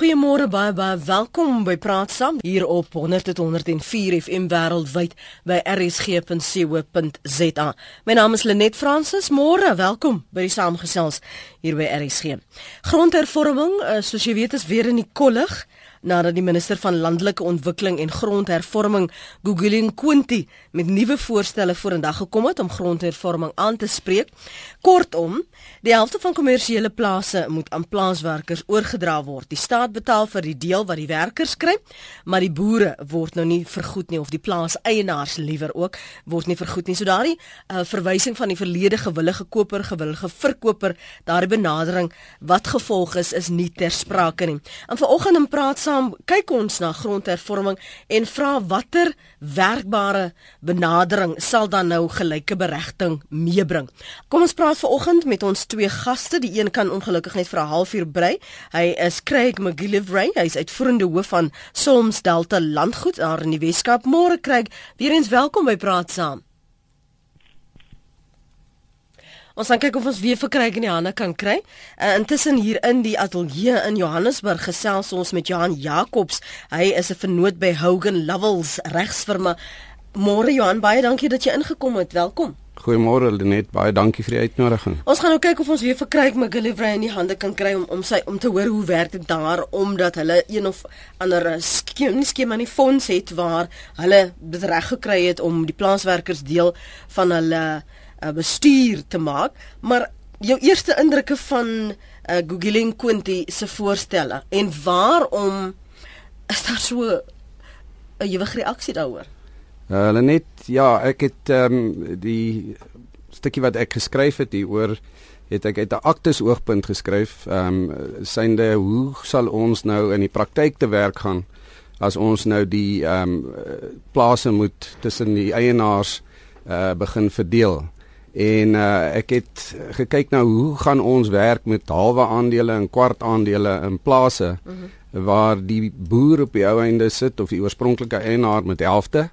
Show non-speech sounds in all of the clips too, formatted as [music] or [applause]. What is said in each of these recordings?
Goeiemôre baie baie welkom by Praat Saam hier op 100.104 FM wêreldwyd by rsg.co.za. My naam is Lenet Fransis. Môre, welkom by die saamgesels hier by RSG. Grondhervorming, eh, soos jy weet, is weer in die kollig nadat die minister van landelike ontwikkeling en grondhervorming, Gugulin Kwinti, met nuwe voorstelle vorendag gekom het om grondhervorming aan te spreek. Kortom, die helfte van kommersiële plase moet aan plaaswerkers oorgedra word. Die staat betaal vir die deel wat die werkers kry, maar die boere word nou nie vergoed nie of die plaaseienaars liewer ook word nie vergoed nie. So daardie uh, verwysing van die verlede gewillige koper, gewillige verkoper, daardie benadering wat gevolg is is nie ter sprake nie. En vanoggend in praat saam kyk ons na grondhervorming en vra watter werkbare benadering sal dan nou gelyke beregting meebring. Kom ons praat vanoggend met ons twee gaste. Die een kan ongelukkig net vir 'n halfuur brei. Hy is Craig McGillivray. Hy is uitvoerende hoof van Solms Delta Landgoed daar in die Weskaap. Môre Craig, weer eens welkom by Praat Saam. Ons gaan kyk of ons weer vir kry in die hande kan kry. Uh, intussen hier in die ateljee in Johannesburg gesels ons met Johan Jacobs. Hy is 'n vernoot by Hogan Lovells regsfirma. Môre Johan, baie dankie dat jy ingekom het. Welkom. Goeiemôre Lenet, baie dankie vir die uitnodiging. Ons gaan nou kyk of ons weer vir Craig McGillivray in die hande kan kry om om sy om te hoor hoe werk dit daar omdat hulle een of ander skema skema in die fonds het waar hulle dit reg gekry het om die plaaswerkers deel van hulle uh, bestuur te maak, maar jou eerste indrukke van uh, Gugiling Quinty se voorstelle en waarom is daar so 'n ewige reaksie daaroor? Uh, hulle net ja, ek het ehm um, die stukkie wat ek geskryf het hier oor het ek uit 'n aktes oogpunt geskryf. Ehm um, synde hoe sal ons nou in die praktyk te werk gaan as ons nou die ehm um, plase moet tussen die eienaars uh begin verdeel. En uh, ek het gekyk nou hoe gaan ons werk met halwe aandele en kwart aandele in plase mm -hmm. waar die boer op die ou einde sit of die oorspronklike eienaar met helfte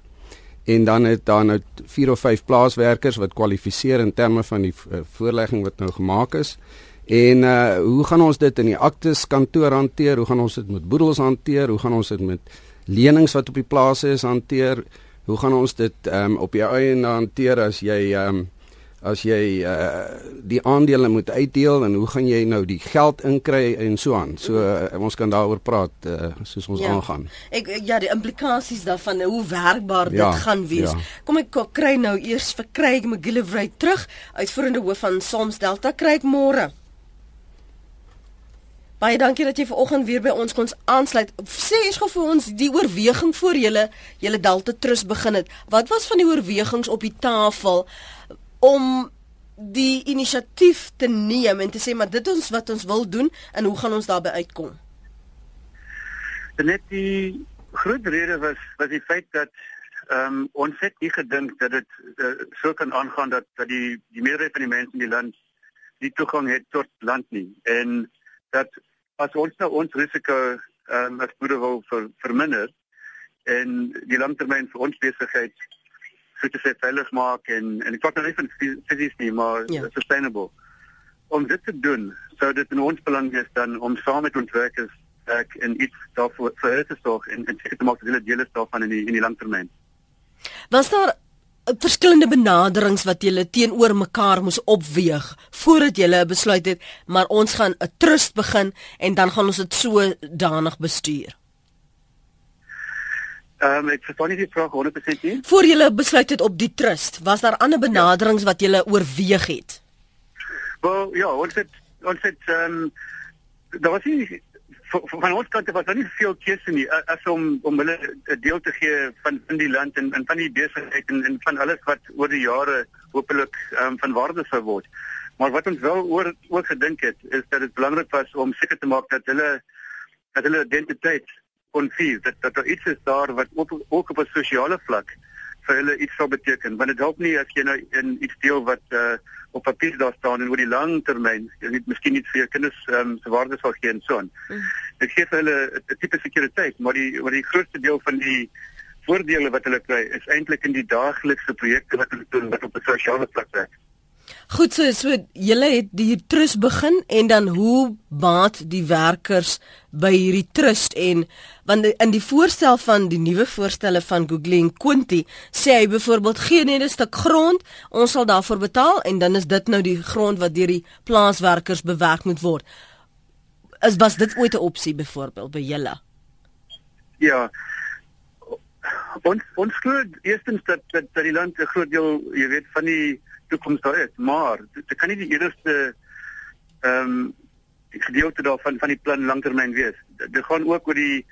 en dan het daar nou 4 of 5 plaaswerkers wat kwalifiseer in terme van die uh, voorlegging wat nou gemaak is. En uh hoe gaan ons dit in die aktes kantoor hanteer? Hoe gaan ons dit met boedels hanteer? Hoe gaan ons dit met lenings wat op die plase is hanteer? Hoe gaan ons dit um op jou eie hanteer as jy um as jy uh, die aandele moet uitdeel en hoe gaan jy nou die geld inkry en so aan. So uh, ons kan daaroor praat uh, soos ons ja. aangaan. Ek ja, die implikasies daarvan hoe werkbaar ja, dit gaan wees. Ja. Kom ek kry nou eers vir Craig McGillivray terug uitvoerende hoof van Soms Delta Craig môre. Baie dankie dat jy vanoggend weer by ons kon aansluit. Sê eers gou vir ons die oorweging voor julle julle Delta Trust begin het. Wat was van die oorwegings op die tafel? Om die inisiatief te neem en te sê maar dit ons wat ons wil doen en hoe gaan ons daarbey uitkom? Net die groot rede was was die feit dat ehm um, ons het nie gedink dat dit uh, so kan aangaan dat dat die die meerderheid van die mense in die land die toegang het tot land nie en dat as ons nou ons risiko ehm um, as boere wil ver, verminder en die langtermyn vir ons besigheid so te sê veilig maak en en ek praat nou nie van fisies nie, maar ja. sustainable. Om dit te doen, sou dit in ons belang wees dan om saam met ons werkers ek en iets daarvoor vir hulle te sorg en en seker te maak dat hulle deel is daarvan in die in die langtermyn. Was daar verskillende benaderings wat julle teenoor mekaar moes opweeg voordat julle besluit het maar ons gaan 'n trust begin en dan gaan ons dit so danig bestuur. Ehm um, ek verstaan nie die vraag 100% nie. Voor jy besluit het op die trust, was daar ander benaderings wat jy oorweeg het? Wel ja, ons het ons het ehm um, daar was nie van ons kant was daar nie veel keuse nie as om om hulle 'n deel te gee van in die land en en van die besigheid en en van alles wat oor die jare hopelik ehm um, van waarde sou word. Maar wat ons wel oor ook gedink het is dat dit belangrik was om seker te maak dat hulle dat hulle identiteit vier dat dat daar iets is daar wat ook, ook op 'n sosiale vlak vir hulle iets sou beteken want dit help nie as jy nou in iets deel wat uh, op papier daar staan en oor die lang termyn jy weet miskien nie vir jou kinders um, se waarde sal gee en so aan. Mm. Dit gee vir hulle 'n tipe sekuriteit maar die maar die grootste deel van die voordele wat hulle kry is eintlik in die daaglikse projekte wat hulle doen wat op 'n sosiale vlak werk. Goed so, so julle het die trust begin en dan hoe baat die werkers by hierdie trust en want in die voorstel van die nuwe voorstelle van Google en Quinty sê hy byvoorbeeld gee net 'n stuk grond, ons sal daarvoor betaal en dan is dit nou die grond wat deur die plaaswerkers bewerk moet word. Is was dit ooit 'n opsie byvoorbeeld by julle? Ja. Ons ons glo eerstens dat dat, dat die land 'n groot deel, jy weet, van die toekoms daar is, maar dit kan nie die eerste ehm um, gedeelte daarvan van die plan langtermyn wees. Dit gaan ook oor die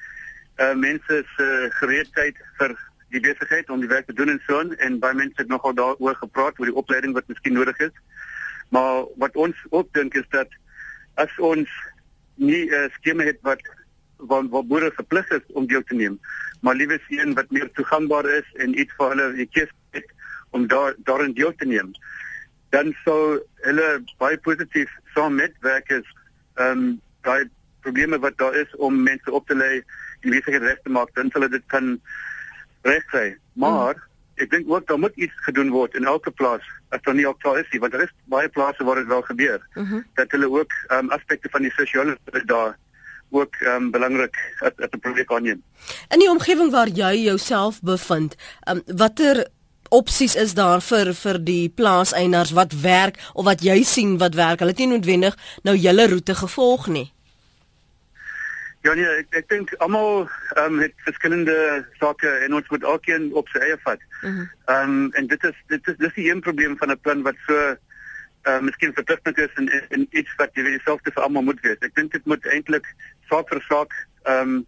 uh mense se gereedheid vir die besigheid om die werk te doen en so on en baie mense het nogal daaroor gepraat oor die opleiding wat miskien nodig is. Maar wat ons ook dink is dat as ons nie 'n uh, skema het wat wat wat boere verplig is om deel te neem, maar liewer sien wat meer toegankbaar is en iets vir hulle die keuse om daar daarin deel te neem dan sou hulle baie positief saam met werkers ehm um, daai probleme wat daar is om mense op te lei en se reg te maak dan hulle dit kan regkry maar mm. ek dink ook daar moet iets gedoen word in elke plaas as daar nie al klaar is nie want daar is baie plase waar dit wel gebeur mm -hmm. dat hulle ook ehm um, aspekte van die sosiale daar ook ehm um, belangrik as 'n projek aanneem. In die omgewing waar jy jouself bevind, ehm um, watter opsies is daar vir vir die plaaseienaars wat werk of wat jy sien wat werk? Hulle het nie noodwendig nou julle roete gevolg nie. Ja nee, ek ek dink almal ehm um, het verskillende sake en ons moet elkeen op sy eie vat. Mhm. Ehm mm um, en dit is dit is dis die een probleem van 'n plan wat so ehm uh, miskien verpligtend is en en iets wat jy self te vir almal moet weet. Ek dink dit moet eintlik saak vir saak ehm um,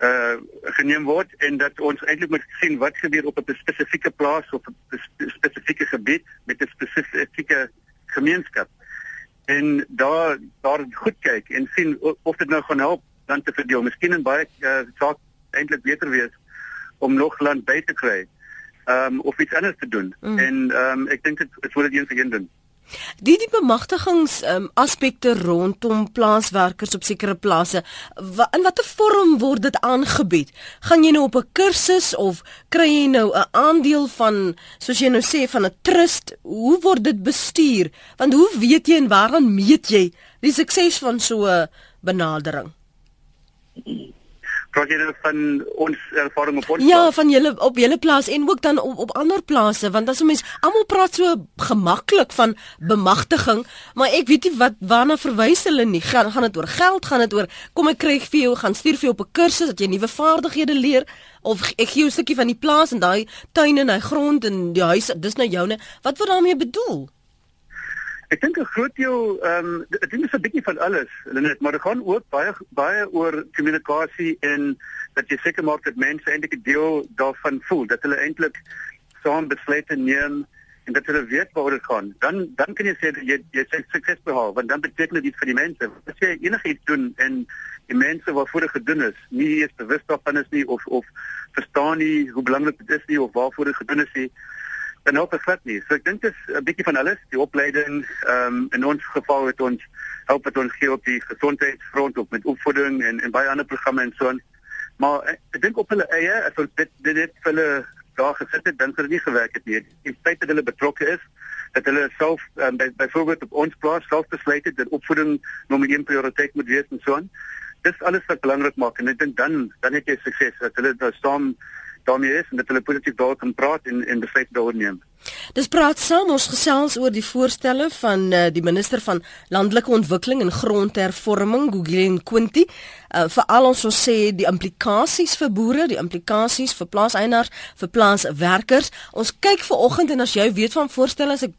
uh geneem word en dat ons eintlik moet sien wat gebeur op 'n spesifieke plaas of 'n spesifieke gebied met 'n spesifieke gemeenskap. En daar daar goed kyk en sien of dit nou gaan help dan te verdeel. Miskien in baie uh, saak eintlik beter wees om nog land by te kry. Ehm um, of iets anders te doen. Mm. En ehm um, ek dink dit is wat dit eens begin doen. Die die bemagtigings um, aspekte rondom plaaswerkers op sekere plase, wa, in watter vorm word dit aangebied? Gaan jy nou op 'n kursus of kry jy nou 'n aandeel van soos jy nou sê van 'n trust? Hoe word dit bestuur? Want hoe weet jy en waaraan meet jy die sukses van so 'n benadering? Praat jy van ons ervaring op ons Ja, plaas? van julle op julle plaas en ook dan op, op ander plase want as 'n mens almal praat so gemaklik van bemagtiging, maar ek weet nie wat waarna verwys hulle nie. Gaan gaan dit oor geld, gaan dit oor kom ek kry vir jou, gaan stuur vir jou op 'n kursus dat jy nuwe vaardighede leer of ek gee jou 'n stukkie van die plaas en daai tuin en hy grond en die huis, dis nou joune. Wat word daarmee bedoel? Ek dink 'n groot deel ehm um, dit is 'n bietjie van alles, net, maar dit gaan ook baie baie oor kommunikasie en dat jy seker maak dat mense eintlik 'n deel daarvan voel, dat hulle eintlik saam besluite neem en dat hulle weet waaroor dit gaan. Dan dan kan jy sê dat jy jy sukses behaal, want dan beteken dit vir die mense. As jy enigiets doen en die mense waarvoor dit gedoen is, nie eens bewus daarvan is nie of of verstaan nie hoe belangrik dit is nie of waarvoor dit gedoen is nie dan help glad nie. So ek dink dit is 'n bietjie van alles, die opleiding, ehm um, in ons geval het ons help dit ons gee op die gesondheidsfront op met opvoeding en en baie ander programme en so aan. Maar ek, ek dink op hulle eie as ons dit dit net vir hulle daar gesit het, sou dit nie gewerk het nie. Die feit dat hulle betrokke is, dat hulle self um, by byvoorbeeld op ons plaas self besluit het dat opvoeding nommer 1 prioriteit moet wees en so aan. Dis alles wat belangrik maak en ek dink dan dan het jy sukses dat hulle daar staan daarmee is en dat hulle positief daaroor kan praat en en besluit daaroor neem. Dis praat saam ons gesels oor die voorstelle van uh, die minister van landelike ontwikkeling en grondhervorming Gugien Quinty. Uh, Veral ons ons sê die implikasies vir boere, die implikasies vir plaaseienaars, vir plaaswerkers. Ons kyk ver oggend en as jy weet van voorstelle as ek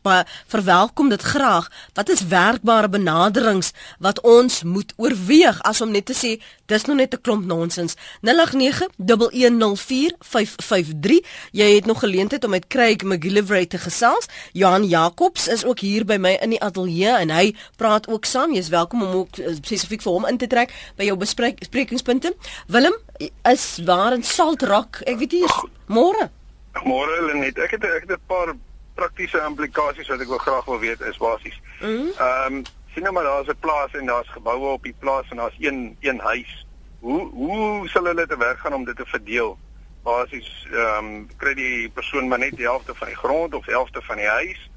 verwelkom dit graag. Wat is werkbare benaderings wat ons moet oorweeg as om net te sê dis nog net 'n klomp nonsens. 0891104553. Jy het nog geleentheid om met Craig McGillivray Celebrate te gesels. Johan Jacobs is ook hier by my in die ateljee en hy praat ook saam. Jy's welkom om ook eh, spesifiek vir hom in te trek by jou besprekingspunte. Willem is waar in Saltrock. Ek weet nie môre. Môre Lenet. Ek het ek het 'n paar praktiese implikasies wat ek wil graag wil weet is basies. Mhm. Ehm mm um, sien nou maar daar's 'n plaas en daar's geboue op die plaas en daar's een een huis. Hoe hoe sal hulle te werk gaan om dit te verdeel? Basies ehm um, kry die persoon maar net die helfte van die grond of die helfte van die huis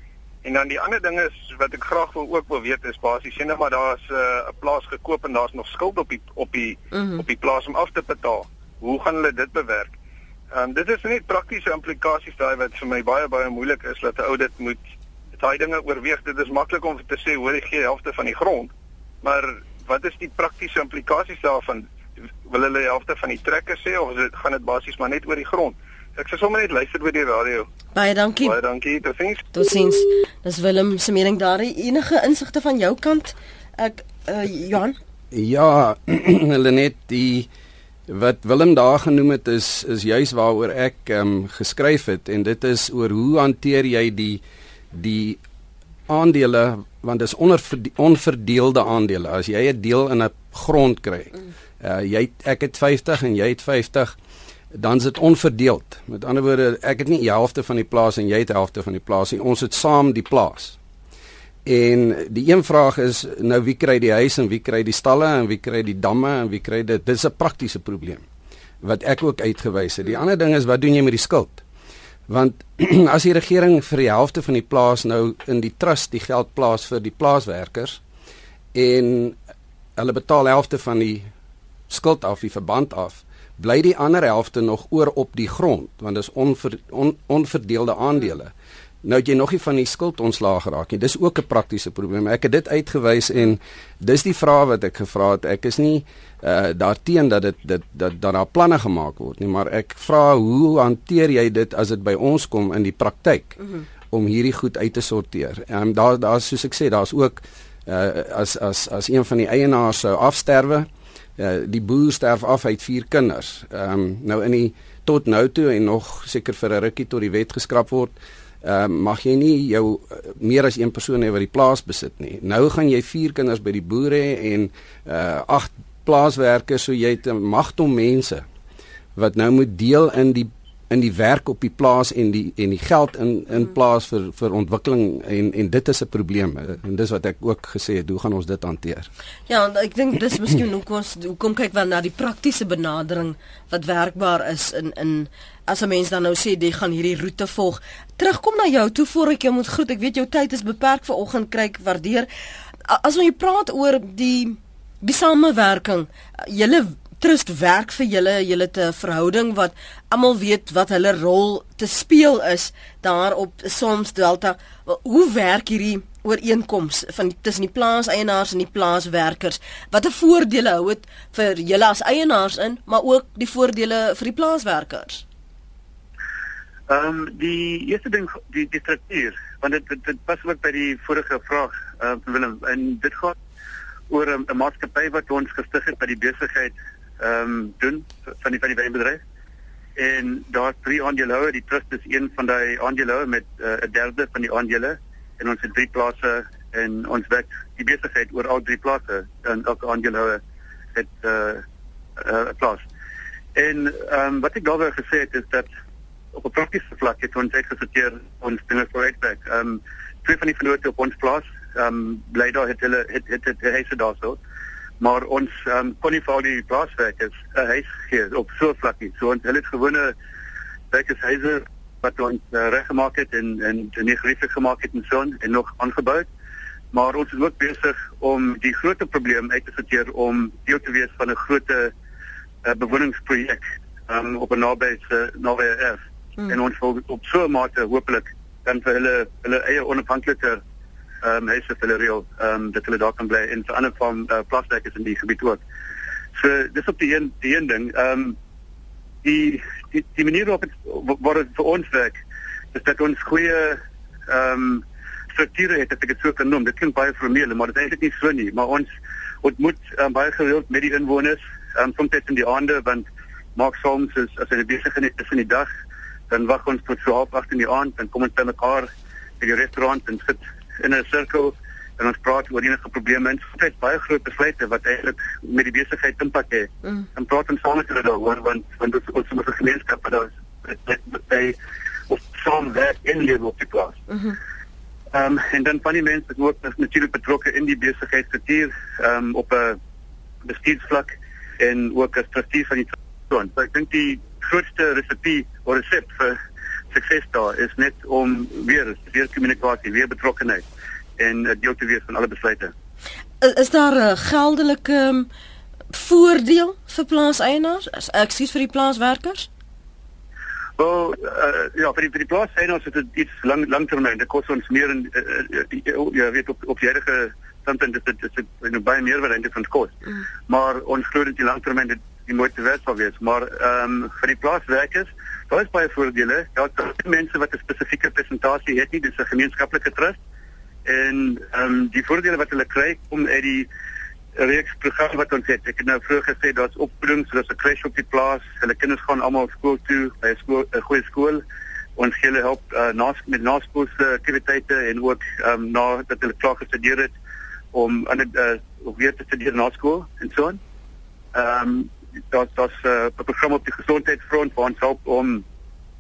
En dan die ander ding is wat ek graag wil ook wil weet is basies sien nou maar daar's eh, 'n uh, plaas gekoop en daar's nog skuld op die op die mm -hmm. op die plaas om af te betaal. Hoe gaan hulle dit bewerk? Ehm um, dit is net praktiese implikasies daai wat vir my baie baie moeilik is dat 'n ou dit moet daai dinge oorweeg. Dit is maklik om te sê hoor jy gee helfte van die grond. Maar wat is die praktiese implikasies daarvan? Wil hulle die helfte van die trekker sê of dit gaan dit basies maar net oor die grond? Ek sê sommer net luister oor die radio. Baie dankie. Baie dankie. Totsiens. Totsiens. Dis Willem se mening daar. Enige insigte van jou kant? Ek uh, Johan? Ja, [clears throat] hulle net die wat Willem daar genoem het is is juis waaroor ek ehm um, geskryf het en dit is oor hoe hanteer jy die die aandele want dis onder onverdeelde aandele. As jy 'n deel in 'n grond kry, uh, jy ek het 50 en jy het 50 dan is dit onverdeeld. Met ander woorde, ek het nie die helfte van die plaas en jy het die helfte van die plaas nie. Ons het saam die plaas. En die een vraag is nou wie kry die huis en wie kry die stalle en wie kry die damme en wie kry dit? Dit is 'n praktiese probleem wat ek ook uitgewys het. Die ander ding is wat doen jy met die skuld? Want [clears throat] as die regering vir die helfte van die plaas nou in die trust die geld plaas vir die plaaswerkers en hulle betaal helfte van die skuld af, die verband af, bly die ander helfte nog oor op die grond want dis onver, on, onverdeelde aandele. Nou het jy nog nie van die skuld ontslaag geraak nie. Dis ook 'n praktiese probleem. Ek het dit uitgewys en dis die vraag wat ek gevra het. Ek is nie uh daarteen dat dit dit dat dat daar planne gemaak word nie, maar ek vra hoe hanteer jy dit as dit by ons kom in die praktyk mm -hmm. om hierdie goed uit te sorteer. Ehm um, daar daar soos ek sê, daar's ook uh as as as een van die eienaars sou afsterwe, uh, die boer sterf af uit vier kinders. Ehm um, nou in die tot nou toe en nog seker vir 'n rukkie tot die wet geskraap word. Ehm uh, mag jy nie jou uh, meer as een persoon hê wat die plaas besit nie. Nou gaan jy vier kinders by die boer hê en uh agt plaaswerkers so jy het 'n magtom mense wat nou moet deel in die in die werk op die plaas en die en die geld in in hmm. plaas vir vir ontwikkeling en en dit is 'n probleem. En dis wat ek ook gesê het hoe gaan ons dit hanteer? Ja ek dink dis miskien hoe kom hoe kom kyk wel na die praktiese benadering wat werkbaar is in in as 'n mens dan nou sê jy gaan hierdie roete volg. Terugkom na jou toe voor ek jou moet groet. Ek weet jou tyd is beperk vir oggend kyk waardeer. As ons praat oor die die samewerking julle trust werk vir julle julle te verhouding wat almal weet wat hulle rol te speel is daar op soms delta. Hoe werk hierdie ooreenkoms van tussen die plaaseienaars en die plaaswerkers? Watter voordele hou dit vir julle as eienaars in maar ook die voordele vir die plaaswerkers? Ehm um, die eerste ding die die struktuur want dit dit, dit pas ook by die vorige vraag uh, Willem en dit gaan oor 'n maatskappy wat ons gestig het by die besigheid ehm um, doen van die van die wynbedryf. En daar drie aandeelhouers, die trust is een van daai aandeelhouers met eh, 'n uh, derde van die aandele en ons het drie plase en ons werk die besigheid oor al drie plase en elke aandeelhouer het 'n uh, uh, plaas. En ehm um, wat ek daaroor gesê het is dat op 'n praktiese vlak het ons uitgesorteer ons dinge vooruitwerk. Ehm um, twee van die vennote op ons plaas ehm um, bly daar het hulle het het, het, het huise daar so maar ons um, kon nie vir al die plaaswerkers 'n huis gee op so 'n vlakkie. So ons hulle het gewone werkershuise wat ons uh, reggemaak het en en nie gerieflik gemaak het en so en nog aangebou. Maar ons is ook besig om die groot probleem uit te sorteer om deel te wees van 'n groot uh, bewoningsprojek um, op 'n naby se naby erf. Hmm. En ons wil op so 'n mate hopelik dan vir hulle hulle eie onafhanklike ehm um, huise vir hulle reël ehm um, dat hulle daar kan bly en vir ander van uh, plaaswerkers in die gebied ook. So dis op die een die een ding. Ehm um, die, die die manier waarop dit wat dit vir ons werk is dat ons goeie ehm um, strukture het, dat ek dit so kan noem. Dit klink baie formeel, maar dit is eintlik nie so nie, maar ons ontmoet um, baie gereeld met die inwoners, um, soms in die aande want maak soms is as hulle besig is in die dag, dan wag ons tot so half 8 in die aand en kom ons by mekaar by die restaurant en sit in 'n sirkel en ons praat oor enige probleme en dit is baie groot besluite wat eintlik met die besigheid impak het. Mm. En praat ons saam met hulle daaroor want want dit is ons moet gemeenskap wat ons met by of saam werk in die op die plaas. Mhm. Ehm um, en dan van die mense wat ook natuurlik betrokke in die besigheidsstruktuur ehm um, op 'n bestuursvlak en ook as trustee van die troon. So ek dink die grootste resepie of resep vir sukses daar is net om weer weer kommunikasie, weer betrokkenheid en uh, deel te wees van alle besluite. Is, is daar 'n geldelike um, voordeel vir plaaseienaars? Ekskuus vir die plaaswerkers? Wel, uh, ja, vir die, vir die plaaseienaars is dit iets lang langtermyn. Dit kos ons meer in uh, uh, ja, weet op op hierdie standpunt is dit is dit nou baie meer wat eintlik van kos. Mm. Maar ons glo dat die langtermyn dit die moeite werd sal wees. Maar ehm um, vir die plaaswerkers Daar is baie voordele. Daar is mense wat 'n spesifieke presentasie het nie, dis 'n gemeenskaplike trust. En ehm um, die voordele wat hulle kry om uit die reeks program wat ons het. Ek het nou vroeër gesê daar's opvoeding, so daar's 'n crash op die plaas. Hulle kinders gaan almal skool toe, by 'n skool, 'n goeie skool. Ons gee hulle help uh, na met naskoolse aktiwiteite en ook ehm um, na dat hulle klaar gestudeer het om aan 'n uh, weer te studeer na skool en so aan. Ehm um, dat dat 'n uh, program op die gesondheidsfront waar ons help om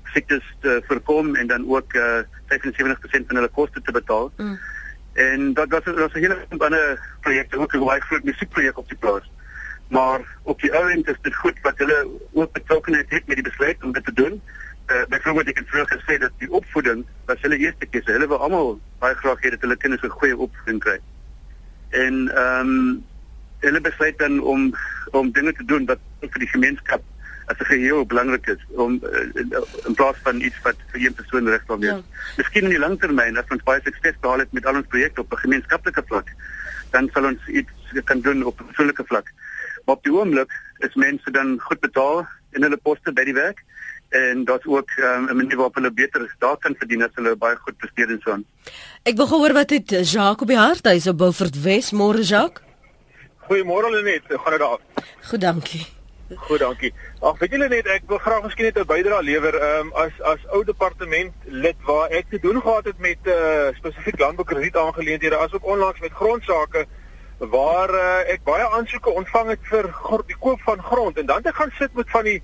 siektes te voorkom en dan ook uh, 75% van hulle koste te betaal. Mm. En dat was was 'n hele ander projek, ook 'n baie groot musiekprojek op die plaas. Maar op die ouend is dit goed dat hulle ook betrokkenheid het met die besluit om dit te doen. Uh, byvoorbeeld ek het vroeër gesê dat die opvoeding was hulle eerste keuse. Hulle wil almal baie graag hê dat hulle kinders 'n goeie opvoeding kry. En ehm um, hulle besluit dan om om dinge te doen wat vir die gemeenskap as 'n geheel belangrik is om uh, in plaas van iets wat vir een persoon reg sal wees. Ja. Miskien in die langtermyn as ons baie sukses behaal het met al ons projekte op 'n gemeenskaplike vlak, dan sal ons iets kan doen op 'n persoonlike vlak. Maar op die oomblik is mense dan goed betaal in hulle poste by die werk en dit ook um, 'n manier waarop hulle beter daar kan verdien as hulle baie goed presteer en so aan. Ek wil gehoor wat het Jacques op die hart. Hy's op Beaufort West, môre Jacques. Goeiemôre Lenet, gaan dit daar? Goed, dankie. Goed, dankie. Ag, weet julle net, ek wil graag miskien net 'n bydrae lewer um, as as ou departement lid waar ek te doen gehad het met uh, spesifiek landboukrediet aangeleenthede asook onlangs met grondsake waar uh, ek baie aansoeke ontvang het vir die koop van grond en dan het ek gaan sit met van die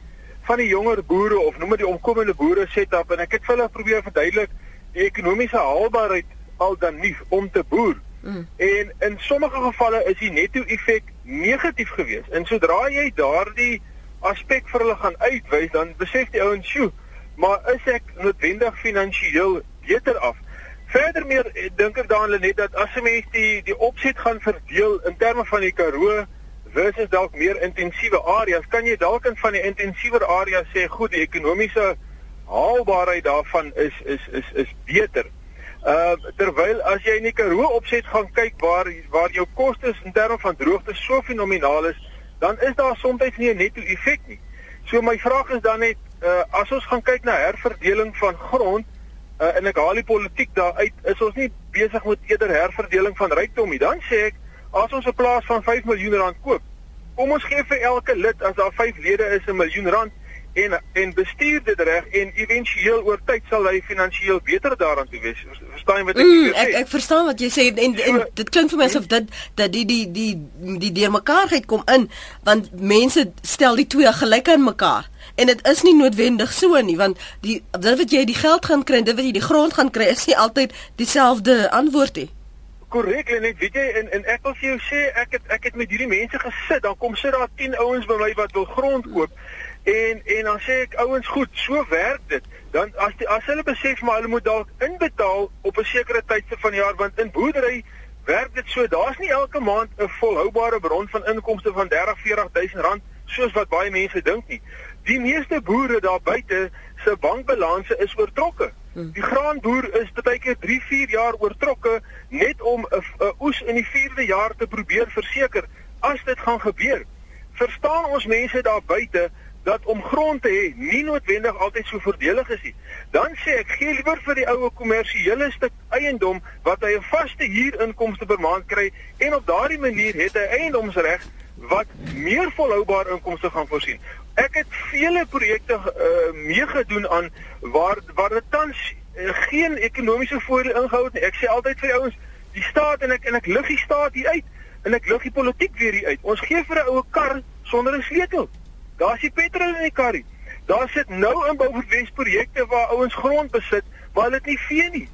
van die jonger boere of noem dit die omkomende boere setup en ek het vir hulle probeer verduidelik die ekonomiese haalbaarheid al dan nie om te boer. Mm. En in sommige gevalle is die netto-effek negatief geweest. En sodra jy daardie aspek vir hulle gaan uitwys, dan besef die ouens, "Sjoe, maar is ek noodwendig finansiëel beter af?" Verder meer eh, dink ek daaraan net dat as 'n mens die die opset gaan verdeel in terme van die Karoo versus dalk meer intensiewe areas, kan jy dalk in van die intensiewer areas sê, "Goed, die ekonomiese haalbaarheid daarvan is is is is beter." Uh terwyl as jy in die Karoo opset gaan kyk waar waar jou kostes in terme van droogte so fenomenaal is, dan is daar soms nie 'n netto effek nie. So my vraag is dan net uh as ons gaan kyk na herverdeling van grond uh en ek haal die politiek daar uit, is ons nie besig met eerder herverdeling van rykdom nie. Dan sê ek as ons 'n plaas van 5 miljoen rand koop, kom ons gee vir elke lid as daar 5 lede is 'n miljoen rand en en bestuur dit reg en éventueel oor tyd sal hy finansiëel beter daaraan toe wees. Verstaan wat ek mm, sê? Ek ek verstaan wat jy sê en en, en dit klink vir my asof dit dat die die die die deurmekaarheid kom in want mense stel die twee gelyk aan mekaar en dit is nie noodwendig so nie want die dit wat jy die geld gaan kry en dit wat jy die grond gaan kry is nie altyd dieselfde antwoord nie. Korrek, net weet jy en en ek wil vir jou sê ek het ek het met hierdie mense gesit, dan kom sit daar 10 ouens by my wat wil grond koop. En en dan sê ek ouens goed, so werk dit. Dan as die, as hulle besef maar hulle moet dalk inbetaal op 'n sekere tydse van die jaar want in boerdery werk dit so. Daar's nie elke maand 'n volhoubare bron van inkomste van 30, 40000 rand soos wat baie mense dink nie. Die meeste boere daar buite se bankbalanse is oortrokke. Hmm. Die graanboer is baie keer 3, 4 jaar oortrokke net om 'n oes in die 4de jaar te probeer verseker as dit gaan gebeur. Verstaan ons mense daar buite dat om grond te hê nie noodwendig altyd so voordelig is nie. Dan sê ek gee liewer vir die oue kommersiële stuk eiendom wat hy 'n vaste huurinkomste per maand kry en op daardie manier het hy eiendomsreg wat meer volhoubare inkomste gaan voorsien. Ek het vele projekte uh, meegedoen aan waar waar dit tans uh, geen ekonomiese voordeel ingehou het nie. Ek sê altyd vir die ouens, die staat en ek en ek lig die staat hier uit en ek lig die politiek weer hier uit. Ons gee vir 'n oue kar sonder 'n sleutel. Daar's die petrol in die karry. Daar sit nou in Beaufort projekte waar ouens grond besit waar hulle dit nie vee nie.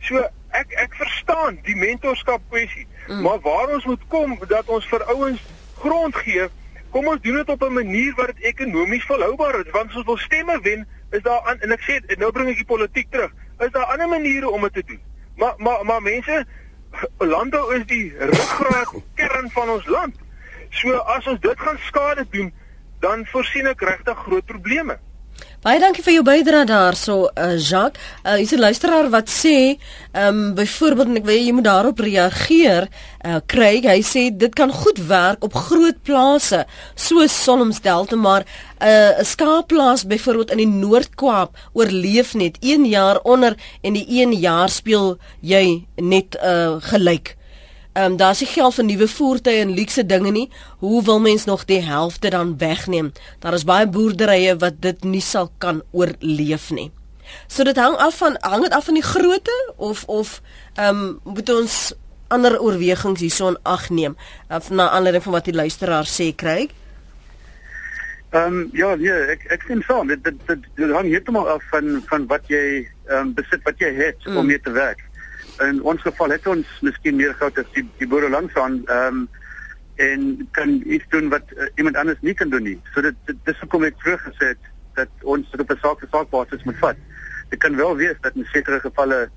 So ek ek verstaan die mentorskap kwessie, mm. maar waar ons moet kom dat ons vir ouens grond gee, kom ons doen dit op 'n manier wat dit ekonomies volhoubaar is want as ons wil stemme wen, Is daar an, en ek sê nou bring ek die politiek terug. Is daar ander maniere om dit te doen? Maar maar maar mense landbou is die ruggraat kern van ons land. So as ons dit gaan skade doen, dan voorsien ek regtig groot probleme. Baie dankie vir jou bydrae daarso uh, Jacques. Uh, is 'n luisteraar wat sê, ehm um, byvoorbeeld ek wil jy moet daarop reageer. Uh, Craig, hy sê dit kan goed werk op groot plase soos Solomsdelta, maar 'n uh, skaapplaas byvoorbeeld in die Noord-Kaap oorleef net 1 jaar onder en die 1 jaar speel jy net uh, gelyk. Ehm um, daar's nie geld vir nuwe voertuie en luukse dinge nie. Hoe wil mens nog die helfte dan wegneem? Daar is baie boerderye wat dit nie sal kan oorleef nie. So dit hang af van hang dit af van die grootte of of ehm um, moet ons ander oorwegings hierson ag neem of na aanleiding van wat die luisteraar sê kry. Ehm um, ja, ja, ek ek sien saam. Dit dit dit hang heeltemal af van van wat jy ehm um, besit wat jy het mm. om mee te werk in ons geval het ons miskien meer geld as die, die boere langs aan ehm um, en kan iets doen wat uh, iemand anders nie kan doen nie. So dit, dit dis hoekom ek vroeër gesê het dat ons dit op 'n saak vir saak basis moet vat. Dit kan wel wees dat in sekere gevalle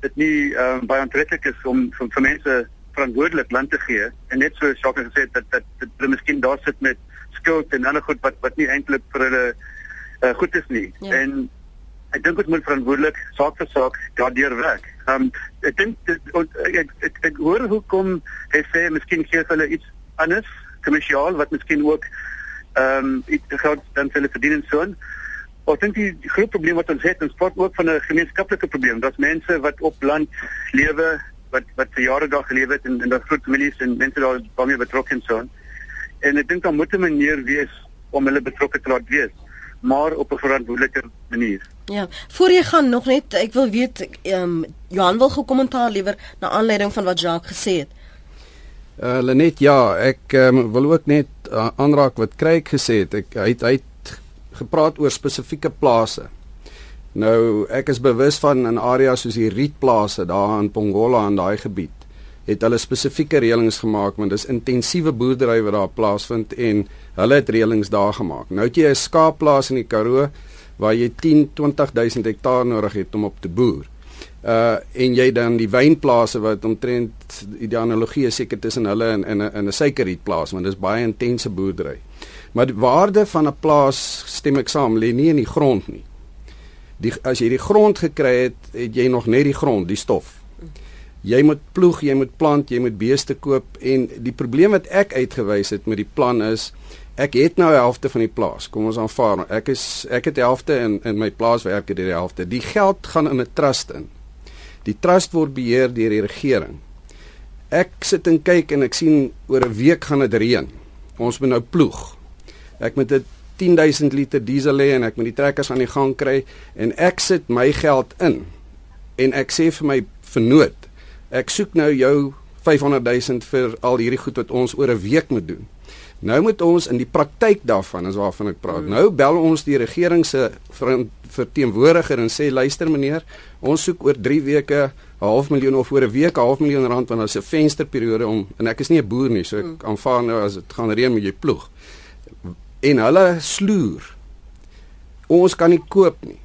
dit nie ehm um, baie aantreklik is om vir, vir mense verantwoordelik land te gee en net so Jacques gesê het dat dat hulle miskien daar sit met skuld en ander goed wat wat nie eintlik vir hulle uh, goed is nie. Ja. En ek dink ons moet verantwoordelik saak vir saak daardeur werk. Um, ek dink ek, ek ek hoor hoekom hy sê miskien gee hulle iets anders kommersiaal wat miskien ook ehm um, iets geld dan hulle verdien en so. Ek dink die, groot probleem wat ons het, ons praat ook van 'n gemeenskaplike probleem. Daar's mense wat op land lewe wat wat vir jare daar geleef het en en daar groot families en mense daar baie betrokke en so. En ek dink daar moet 'n manier wees om hulle betrokke te laat wees maar op 'n verantwoordelike manier. Ja, voor jy gaan nog net ek wil weet ehm um, Johan wil gekommentaar liewer na aanleiding van wat Jacques gesê het. Uh Lenet ja, ek um, wil ook net uh, aanraak wat Kryk gesê het. Ek hy het, hy het gepraat oor spesifieke plase. Nou ek is bewus van in areas soos die rietplase daar in Pongola en daai gebied het hulle spesifieke reëlings gemaak want dis intensiewe boerdery wat daar plaasvind en hulle het reëlings daar gemaak. Nou het jy 'n skaapplaas in die Karoo waar jy 10 20000 hektaar nodig het om op te boer. Uh en jy dan die wynplase wat omtrent die analogie is seker tussen hulle en in 'n in 'n suikerrietplaas want dis baie intense boerdery. Maar die waarde van 'n plaas stem ek saam lê nie in die grond nie. Die as jy die grond gekry het, het jy nog net die grond, die stof jy moet ploeg, jy moet plant, jy moet beeste koop en die probleem wat ek uitgewys het met die plan is ek het nou die helfte van die plaas. Kom ons aanvaar. Ek is ek het die helfte in in my plaaswerk het die helfte. Die geld gaan in 'n trust in. Die trust word beheer deur die regering. Ek sit en kyk en ek sien oor 'n week gaan dit reën. Ons moet nou ploeg. Ek moet dit 10000 liter diesel hê en ek moet die trekkers aan die gang kry en ek sit my geld in. En ek sê vir my vernoot ek soek nou jou 500 000 vir al hierdie goed wat ons oor 'n week moet doen. Nou moet ons in die praktyk daarvan, is waarvan ek praat. Mm. Nou bel ons die regering se verteenwoordiger en sê luister meneer, ons soek oor 3 weke 'n half miljoen of oor 'n week 'n half miljoen rand want ons 'n vensterperiode om en ek is nie 'n boer nie, so ek mm. aanvaar nou as dit gaan reën moet jy ploeg. En hulle sloer. Ons kan nie koop nie.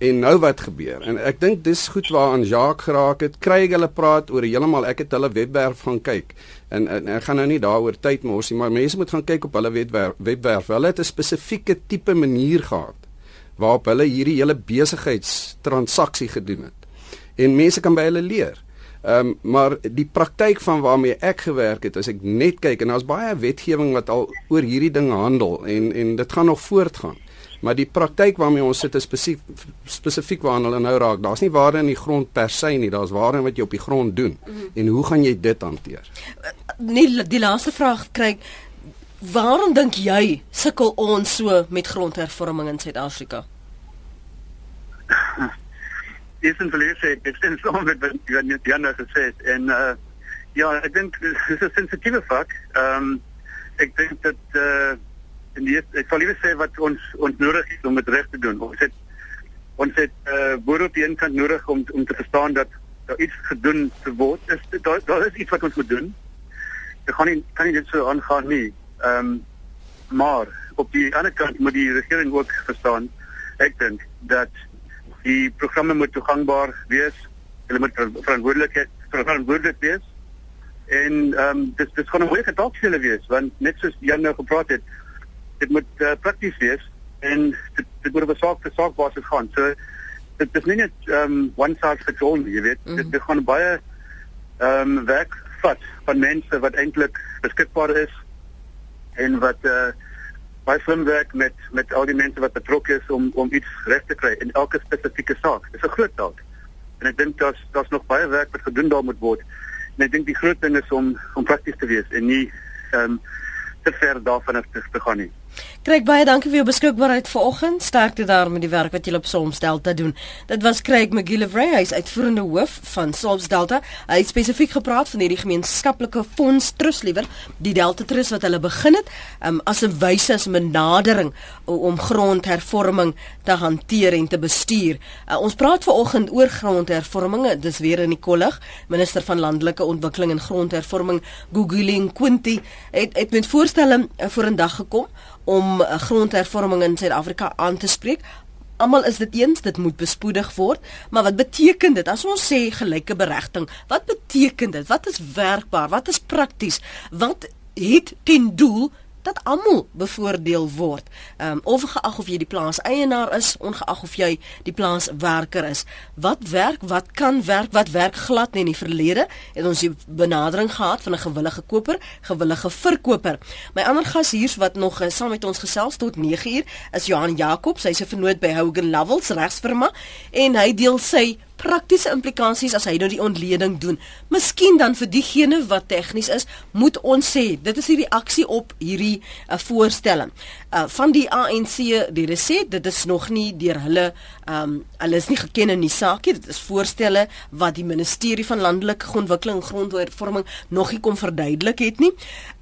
En nou wat gebeur? En ek dink dis goed waaraan Jacques geraak het. Kry hulle praat oor heeltemal ek het hulle webwerf gaan kyk. En, en ek gaan nou nie daaroor tyd mors nie, maar mense moet gaan kyk op hulle webwerf. webwerf. Hulle het 'n spesifieke tipe manier gehad waarop hulle hierdie hele besigheidstransaksie gedoen het. En mense kan by hulle leer. Ehm um, maar die praktyk van waarmee ek gewerk het, as ek net kyk en daar's baie wetgewing wat al oor hierdie ding handel en en dit gaan nog voortgaan. Maar die praktyk waarmee ons sit is spesifiek spesifiek waarna hulle nou raak. Daar's nie waarde in die grond per se nie, daar's waarde in wat jy op die grond doen. Mm -hmm. En hoe gaan jy dit hanteer? Nee, die laaste vraag kry Waarom dink jy sukkel ons so met grondhervorming in Suid-Afrika? Dis 'n verleë ek sien soms met wat jy net gesê het en uh ja, ek dink [laughs] dis 'n sensitiewe vak. Ehm um, ek dink dat uh en die, ek sal liever sê wat ons ons nodig het om dit reg te doen. Ons het ons het uh, boere op die een kant nodig om om te verstaan dat daar iets gedoen te word. Is daar daar is iets wat ons moet doen. Dit gaan nie kan nie dit so aangaan nie. Ehm um, maar op die ander kant moet die regering ook verstaan ek dink dat die programme moet toegankbaar wees. Hulle moet verantwoordelik verantwoordelik wees. En ehm um, dis dis gaan 'n goeie getal vir hulle wees want net soos Jan nou gepraat het, dit moet uh, prakties wees en dit, dit moet op 'n saak vir saak basis gaan. So dit is nie net um, one size fits all, jy weet. Mm. Dit, dit gaan baie um, werk vat van mense wat eintlik beskikbaar is en wat uh, baie slim werk met met al die mense wat betrokke is om om iets reg te kry in elke spesifieke saak. Dit is 'n groot taak. En ek dink daar's daar's nog baie werk wat gedoen daar moet word. En ek dink die groot ding is om om prakties te wees en nie ehm um, te ver daarvan af te gaan nie. Craig baie dankie vir jou beskikbaarheid vanoggend. Sterkte daar met die werk wat jy op Solms Delta doen. Dit was Craig McGillivray, hy's uitvoerende hoof van Solms Delta. Hy het spesifiek gepraat van hierdie gemeenskaplike fonds trust liewer, die Delta Trust wat hulle begin het, um, as 'n wyse as 'n benadering om grondhervorming te hanteer en te bestuur. Uh, ons praat vanoggend oor grondhervorming. Dis weer in die kollig. Minister van Landelike Ontwikkeling en Grondhervorming, Gugulin Quinty, het het met voorstelle uh, voor 'n dag gekom om uh, grondhervorming in Suid-Afrika aan te spreek. Almal is dit eens, dit moet bespoedig word, maar wat beteken dit as ons sê gelyke beregting? Wat beteken dit? Wat is werkbaar? Wat is prakties? Wat het ten doel dat almal bevoordeel word. Ehm um, ongeag of jy die plaas eienaar is, ongeag of jy die plaas werker is. Wat werk, wat kan werk, wat werk glad nie in die verlede het ons die benadering gehad van 'n gewillige koper, gewillige verkoper. My ander gas hier wat nog uh, saam met ons gesels tot 9uur is Johan Jacobs, hy's 'n vernoot by Hogan Lovells regsfirma en hy deel sy praktiese implikasies as hy nou die ontleding doen. Miskien dan vir diegene wat tegnies is, moet ons sê dit is die reaksie op hierdie uh, voorstelling. Uh, van die ANC die resê dit is nog nie deur hulle ehm um, hulle is nie geken in die saak nie. Dit is voorstelle wat die ministerie van landelike ontwikkeling en grondhervorming nog nie kom verduidelik het nie.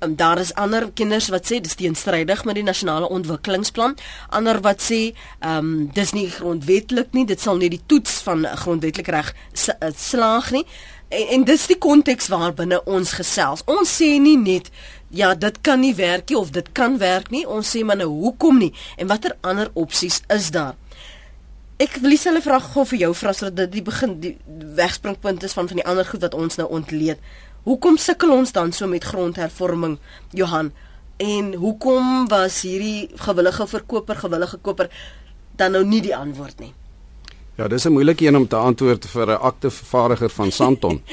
Um, daar is ander kinders wat sê dis teenstrydig met die nasionale ontwikkelingsplan. Ander wat sê ehm um, dis nie grondwetlik nie. Dit sal nie die toets van grondwetlik reg eh, slaag nie. En, en dis die konteks waarbinne ons gesels. Ons sê nie net ja, dit kan nie werk nie of dit kan werk nie. Ons sê maar nou hoekom nie en watter ander opsies is daar? Ek wil dieselfde vraag gou vir jou vra sodat dit die begin die wegspringpunt is van van die ander goed wat ons nou ontleed. Hoekom sukkel ons dan so met grondhervorming, Johan? En hoekom was hierdie gewillige verkoper, gewillige koper dan nou nie die antwoord nie? Ja, dis 'n moeilike een om te antwoord vir 'n aktevervaardiger van Santon. [laughs]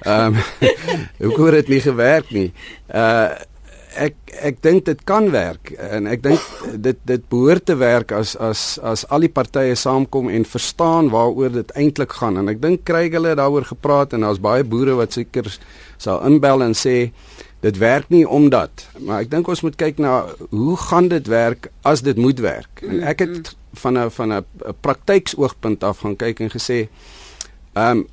Ehm um, [laughs] hoekom het dit nie gewerk nie? Uh ek ek dink dit kan werk en ek dink dit dit behoort te werk as as as al die partye saamkom en verstaan waaroor dit eintlik gaan. En ek dink kry hulle daaroor gepraat en daar's baie boere wat seker sal inbel en sê dit werk nie omdat maar ek dink ons moet kyk na hoe gaan dit werk as dit moet werk. En ek het van 'n van 'n praktyksoogpunt af gaan kyk en gesê ehm um,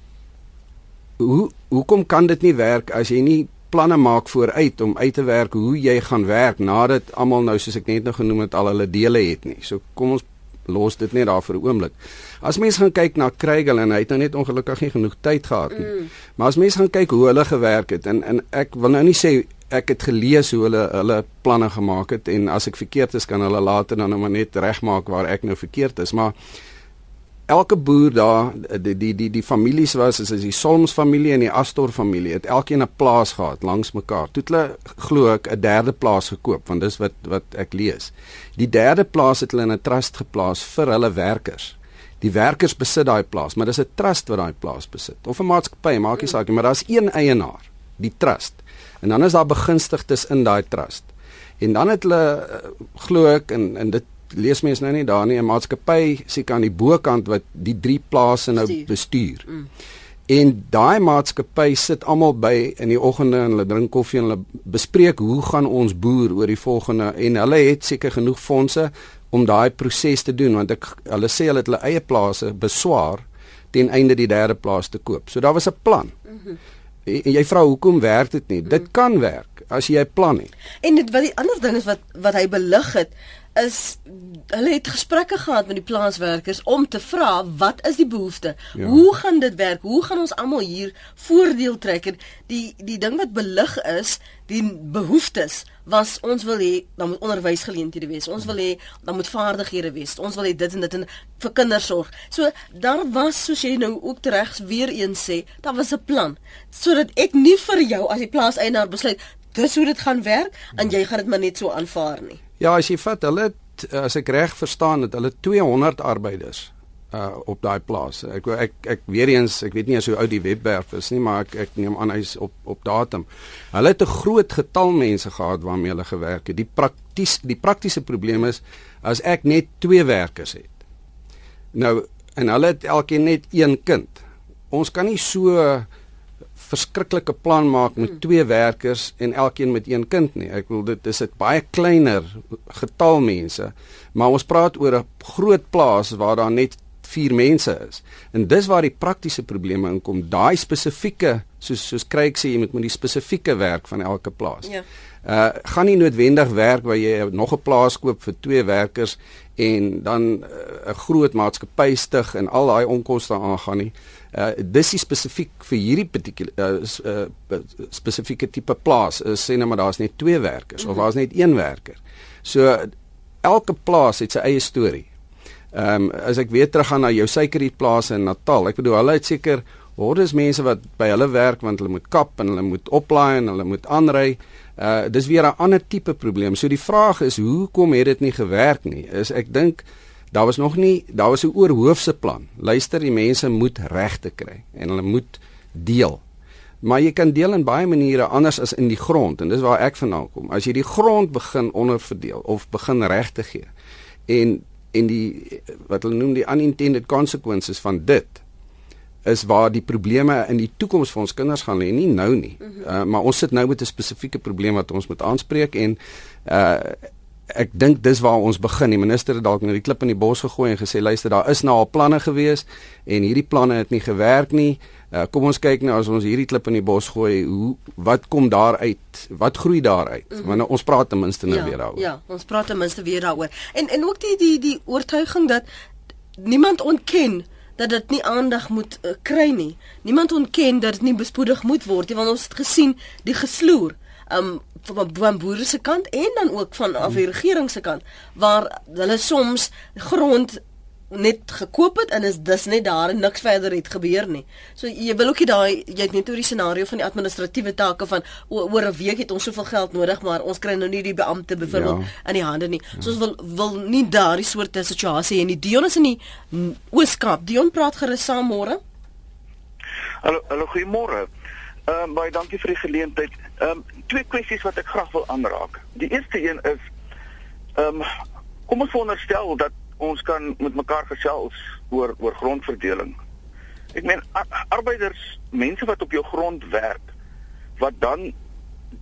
hoe hoekom kan dit nie werk as jy nie planne maak vooruit om uit te werk hoe jy gaan werk nadat almal nou soos ek net nou genoem het al hulle dele het nie. So kom ons los dit net daar vir 'n oomblik. As mense gaan kyk na Kruigel en hy het nou net ongelukkig nie genoeg tyd gehad nie. Mm. Maar as mense gaan kyk hoe hulle gewerk het en en ek wil nou nie sê ek het gelees hoe hulle hulle planne gemaak het en as ek verkeerd is kan hulle later dan nou maar net regmaak waar ek nou verkeerd is, maar elke boer daar die die die die families was is die Solms familie en die Astor familie het elkeen 'n plaas gehad langs mekaar. Toe hulle glo ek 'n derde plaas gekoop want dis wat wat ek lees. Die derde plaas het hulle in 'n trust geplaas vir hulle werkers. Die werkers besit daai plaas, maar dis 'n trust wat daai plaas besit. Of 'n maatskappy, maak nie saak nie, maar daar's een eienaar, die trust. En dan is daar begunstigdes in daai trust. En dan het hulle eh, glo ek en en dit lees mens nou nie daar nie 'n maatskappy seker aan die bokant wat die drie plase nou bestuur. Mm. En daai maatskappy sit almal by in die oggende en hulle drink koffie en hulle bespreek hoe gaan ons boer oor die volgende en hulle het seker genoeg fondse om daai proses te doen want ek hulle sê hulle het hulle eie plase beswaar ten einde die derde plaas te koop. So daar was 'n plan. Mm -hmm. En jy vra hoekom werk dit nie? Mm -hmm. Dit kan werk as jy 'n plan het. En dit wat die ander ding is wat wat hy belig het is hulle het gesprekke gehad met die plaaswerkers om te vra wat is die behoefte? Ja. Hoe gaan dit werk? Hoe gaan ons almal hier voordeel trek? En die die ding wat belig is, die behoeftes was ons wil hê dan moet onderwysgeleenthede wees. Ons wil hê dan moet vaardighede wees. Ons wil hê dit en dit en vir kindersorg. So daar was soos jy nou ook regs weer eens sê, daar was 'n plan sodat ek nie vir jou as die plaaseienaar besluit dis hoe dit gaan werk en jy gaan dit maar net so aanvaar nie. Ja, as jy vat hulle as ek reg verstaan het hulle 200 arbeiders uh op daai plaas. Ek ek ek weer eens, ek weet nie as hoe oud die webwerf is nie, maar ek ek neem aan hy's op op datum. Hulle het 'n groot getal mense gehad waarmee hulle gewerk het. Die prakties die praktiese probleem is as ek net twee werkers het. Nou en hulle het elkeen net een kind. Ons kan nie so verskriklike plan maak met hmm. twee werkers en elkeen met een kind nie. Ek wil dit is 'n baie kleiner getal mense, maar ons praat oor 'n groot plaas waar daar net 4 mense is. En dis waar die praktiese probleme inkom. Daai spesifieke soos soos Craig sê jy moet met die spesifieke werk van elke plaas. Ja. Uh gaan nie noodwendig werk waar jy nog 'n plaas koop vir twee werkers en dan 'n uh, groot maatskappy stig en al daai onkoste aangaan nie. Uh dis is spesifiek vir hierdie particular uh, uh spesifieke tipe plaas. Uh, sê nou maar daar's net twee werkers mm -hmm. of daar's net een werker. So elke plaas het sy eie storie. Ehm um, as ek weer teruggaan na jou suikerrietplase in Natal, ek bedoel hulle het seker hordes mense wat by hulle werk want hulle moet kap en hulle moet oplaai en hulle moet aanry. Uh dis weer 'n ander tipe probleem. So die vraag is hoekom het dit nie gewerk nie? Is ek dink daar was nog nie daar was 'n oorhoofse plan. Luister, die mense moet regte kry en hulle moet deel. Maar jy kan deel in baie maniere anders as in die grond en dis waar ek vandaan kom. As jy die grond begin onderverdeel of begin regte gee en en die wat hulle noem die unintended consequences van dit is waar die probleme in die toekoms vir ons kinders gaan lê nie nou nie. Uh, maar ons sit nou met 'n spesifieke probleem wat ons moet aanspreek en uh ek dink dis waar ons begin. Die minister het dalk net die klip in die bos gegooi en gesê luister, daar is nou al planne gewees en hierdie planne het nie gewerk nie. Uh, kom ons kyk nou as ons hierdie klip in die bos gooi, hoe wat kom daar uit? Wat groei daar uit? Mm -hmm. Want nou, ons praat ten minste nou ja, weer daaroor. Ja, ons praat ten minste weer daaroor. En en ook die die die oortuiging dat niemand ontken dat dit nie aandag moet uh, kry nie. Niemand ontken dat dit nie bespoedig moet word nie, want ons het gesien die gesloer um van van boere se kant en dan ook van af die regering se kant waar hulle soms grond net gekoop het en is dis net daar en niks verder het gebeur nie. So jy wil ook nie daai jy het net oor die scenario van die administratiewe take van oor 'n week het ons soveel geld nodig maar ons kry nou nie die beampte byvoorbeeld ja. in die hande nie. So ons wil wil nie daardie soort situasie en die Dion is in die Ooskaap. Dion praat gerus saam môre. Hallo hallo goeiemôre. Ehm um, baie dankie vir die geleentheid. Ehm um, twee kwessies wat ek graag wil aanraak. Die eerste een is ehm um, kom ons veronderstel dat ons kan met mekaar gesels oor oor grondverdeling. Ek meen arbeiders, mense wat op jou grond werk wat dan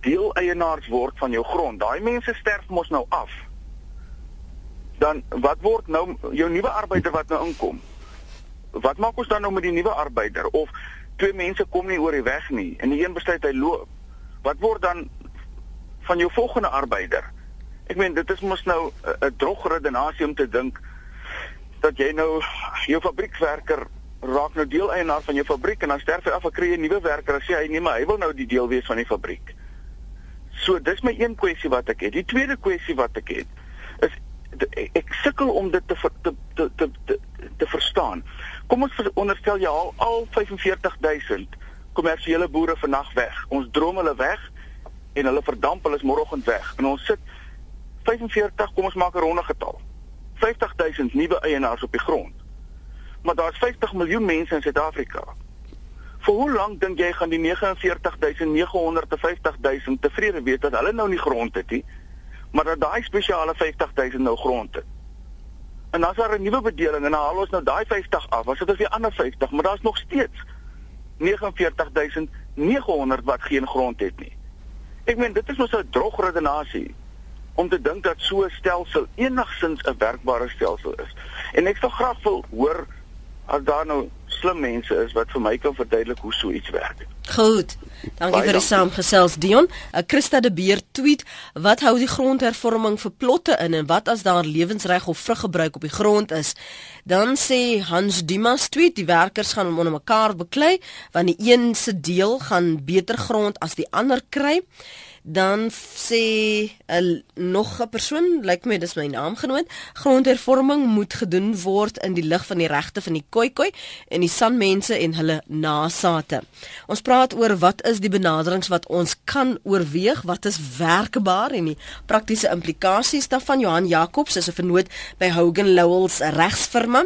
deeleienaars word van jou grond. Daai mense sterf mos nou af. Dan wat word nou jou nuwe arbeider wat nou inkom? Wat maak ons dan nou met die nuwe arbeider of twee mense kom nie oor die weg nie en die een besluit hy loop? Wat word dan van jou volgende arbeider? Ek meen dit is mos nou 'n droog redenasie om te dink dat jy nou jou fabriekswerker raak nou deeleienaar van jou fabriek en dan sterf hy af en kry 'n nuwe werker en sê hy nee maar hy wil nou die deel wees van die fabriek. So dis my een kwessie wat ek het. Die tweede kwessie wat ek het is ek sukkel om dit te te te te te, te verstaan. Kom ons onderstel jy al al 45000 kommersiële boere vannag weg. Ons droom hulle weg en hulle verdamp hulle is môreoggend weg. En ons sit 45, kom ons maak 'n ronde getal. 50000 nuwe eienaars op die grond. Maar daar's 50 miljoen mense in Suid-Afrika. Vir hoe lank dink jy gaan die 49950 tevrede wees dat hulle nou nie grond het nie, maar dat daai spesiale 50000 nou grond het? En as daar 'n nuwe bedeling en haal ons nou daai 50 af, was dit of die ander 50, maar daar's nog steeds 49900 wat geen grond het nie. Ek meen dit is mos 'n droog redenasie om te dink dat so 'n stelsel enigsins 'n werkbare stelsel is. En ek sou graag wil hoor as daar nou slim mense is wat vir my kan verduidelik hoe so iets werk. Goed. Dankie vir die saamgesels Dion. uh, Christa de Beer tweet: "Wat hou die grondhervorming vir plotte in en wat as daar lewensreg of vruggebruik op die grond is?" Dan sê Hans Dimas tweet: "Die werkers gaan onder mekaar beklei want die een se deel gaan beter grond as die ander kry." Dan sê 'n nog 'n persoon lyk like my dis my naamgenoot. Grondhervorming moet gedoen word in die lig van die regte van die khoikhoi en die sanmense en hulle nasate. Ons praat oor wat is die benaderings wat ons kan oorweeg wat is werkbaar en die praktiese implikasies daarvan. Johan Jacobs is 'n vernoot by Hogan Lovells regsfirma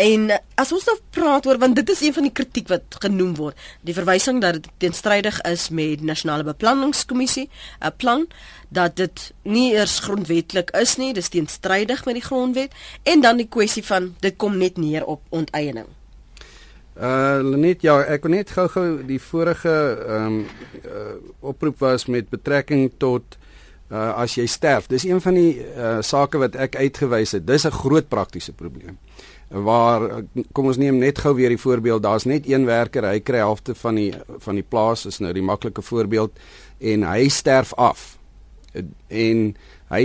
En as ons nou praat oor want dit is een van die kritiek wat genoem word, die verwysing dat dit teenstrydig is met nasionale beplanningskommissie, 'n plan dat dit nie eers grondwetlik is nie, dis teenstrydig met die grondwet en dan die kwessie van dit kom net neer op onteiening. Uh net ja, ek wil net gou-gou die vorige ehm um, uh, oproep was met betrekking tot uh as jy sterf. Dis een van die uh sake wat ek uitgewys het. Dis 'n groot praktiese probleem waar kom ons neem net gou weer die voorbeeld. Daar's net een werker hy kry helfte van die van die plaas is nou die maklike voorbeeld en hy sterf af. En hy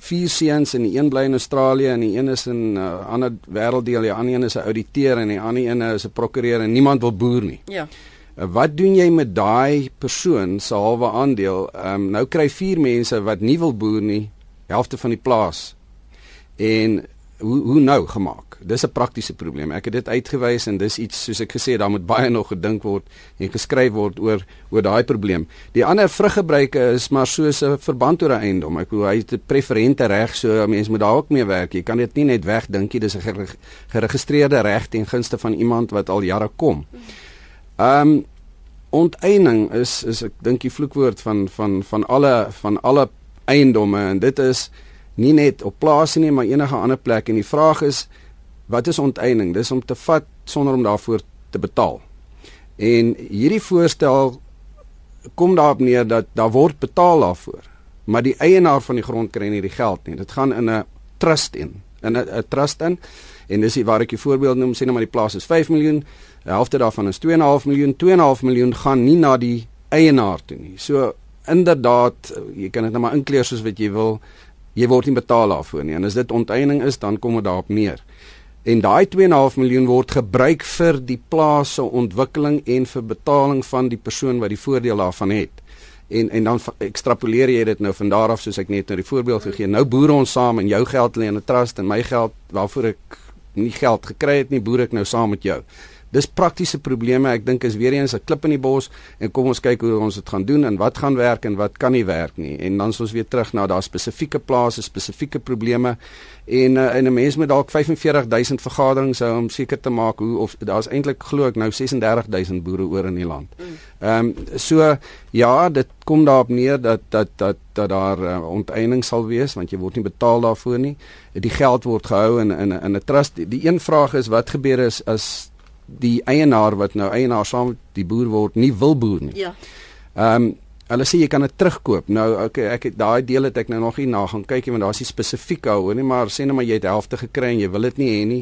vier seuns en die een bly in Australië en die een is in 'n uh, ander wêrelddeel die ander een is 'n ouditeur en die ander een is 'n prokureur en niemand wil boer nie. Ja. Uh, wat doen jy met daai persoon se halwe aandeel? Um, nou kry vier mense wat nie wil boer nie helfte van die plaas. En hoe hoe nou gemaak dis 'n praktiese probleem. Ek het dit uitgewys en dis iets soos ek gesê daar moet baie nog gedink word en geskryf word oor oor daai probleem. Die ander vruggebruike is maar soos 'n verband oor 'n eiendom. Ek bedoel hy het 'n preferente reg, so mense moet daar ook mee werk. Jy kan dit nie net wegdink nie. Dis 'n geregistreerde reg ten gunste van iemand wat al jare kom. Ehm um, onteiening is is ek dink die vloekwoord van van van alle van alle eiendomme en dit is nie net op plase nie maar enige ander plek en die vraag is Wat is onteiening? Dis om te vat sonder om daarvoor te betaal. En hierdie voorstel kom daarop neer dat daar word betaal daarvoor, maar die eienaar van die grond kry nie die geld nie. Dit gaan in 'n trust in, in 'n trust in. En dis waar ek 'n voorbeeld noem, sê nou maar die plaas is 5 miljoen, die helfte daarvan is 2.5 miljoen, 2.5 miljoen gaan nie na die eienaar toe nie. So inderdaad, jy kan dit nou maar inkleer soos wat jy wil. Jy word nie betaal daarvoor nie. En as dit onteiening is, dan kom dit daarop neer. En daai 2.5 miljoen word gebruik vir die plaas se ontwikkeling en vir betaling van die persoon wat die voordeel daarvan het. En en dan ekstrapoleer jy dit nou van daar af soos ek net nou die voorbeeld gegee. Nou boere ons saam en jou geld lê in 'n trust en my geld waarvoor ek nie geld gekry het nie, boer ek nou saam met jou. Dis praktiese probleme. Ek dink is weer eens 'n klip in die bos en kom ons kyk hoe ons dit gaan doen en wat gaan werk en wat kan nie werk nie. En dan is ons weer terug na daai spesifieke plase, spesifieke probleme en uh, en 'n mens moet dalk 45000 vergaderings hou om seker te maak hoe of daar's eintlik glo ek nou 36000 boere oor in die land. Mm. Ehm um, so ja, dit kom daarop neer dat dat dat dat daar uh, onteiening sal wees want jy word nie betaal daarvoor nie. Die geld word gehou in in in 'n trust. Die, die een vraag is wat gebeur is as die eienaar wat nou eienaar saam met die boer word nie wil boer nie. Ja. Ehm um, hulle sê jy kan dit terugkoop. Nou okay, ek het daai deel het ek nou nog nie na gaan kyk nie want daar's nie spesifiek oor nie, maar sê net maar jy het helfte gekry en jy wil dit nie hê nie.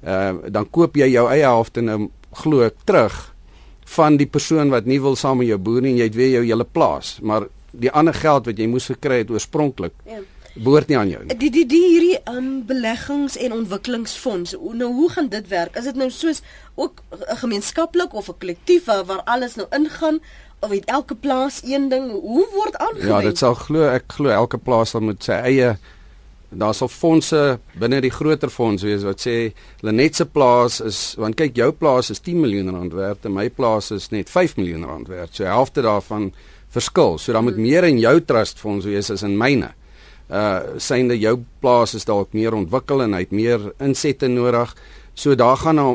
Ehm uh, dan koop jy jou eie helfte nou glo ek terug van die persoon wat nie wil saam met jou boer nie en jy het weer jou hele plaas, maar die ander geld wat jy moes gekry het oorspronklik. Ja behoort nie aan jou nie. Die die die hierdie um, beleggings en ontwikkelingsfonds. Nou hoe gaan dit werk? Is dit nou soos ook 'n gemeenskaplik of 'n kollektief waar alles nou ingaan of het elke plaas een ding? Hoe word aangewend? Ja, dit sal glo ek glo elke plaas sal met sy eie daar sal fondse binne die groter fonds wees wat sê Lenet se plaas is want kyk jou plaas is 10 miljoen rand werd en my plaas is net 5 miljoen rand werd. So helfte daarvan verskil. So dan moet hmm. meer in jou trust fonds wees as in myne uh synde jou plaas is dalk meer ontwikkel en hy het meer insette nodig. So daar gaan nou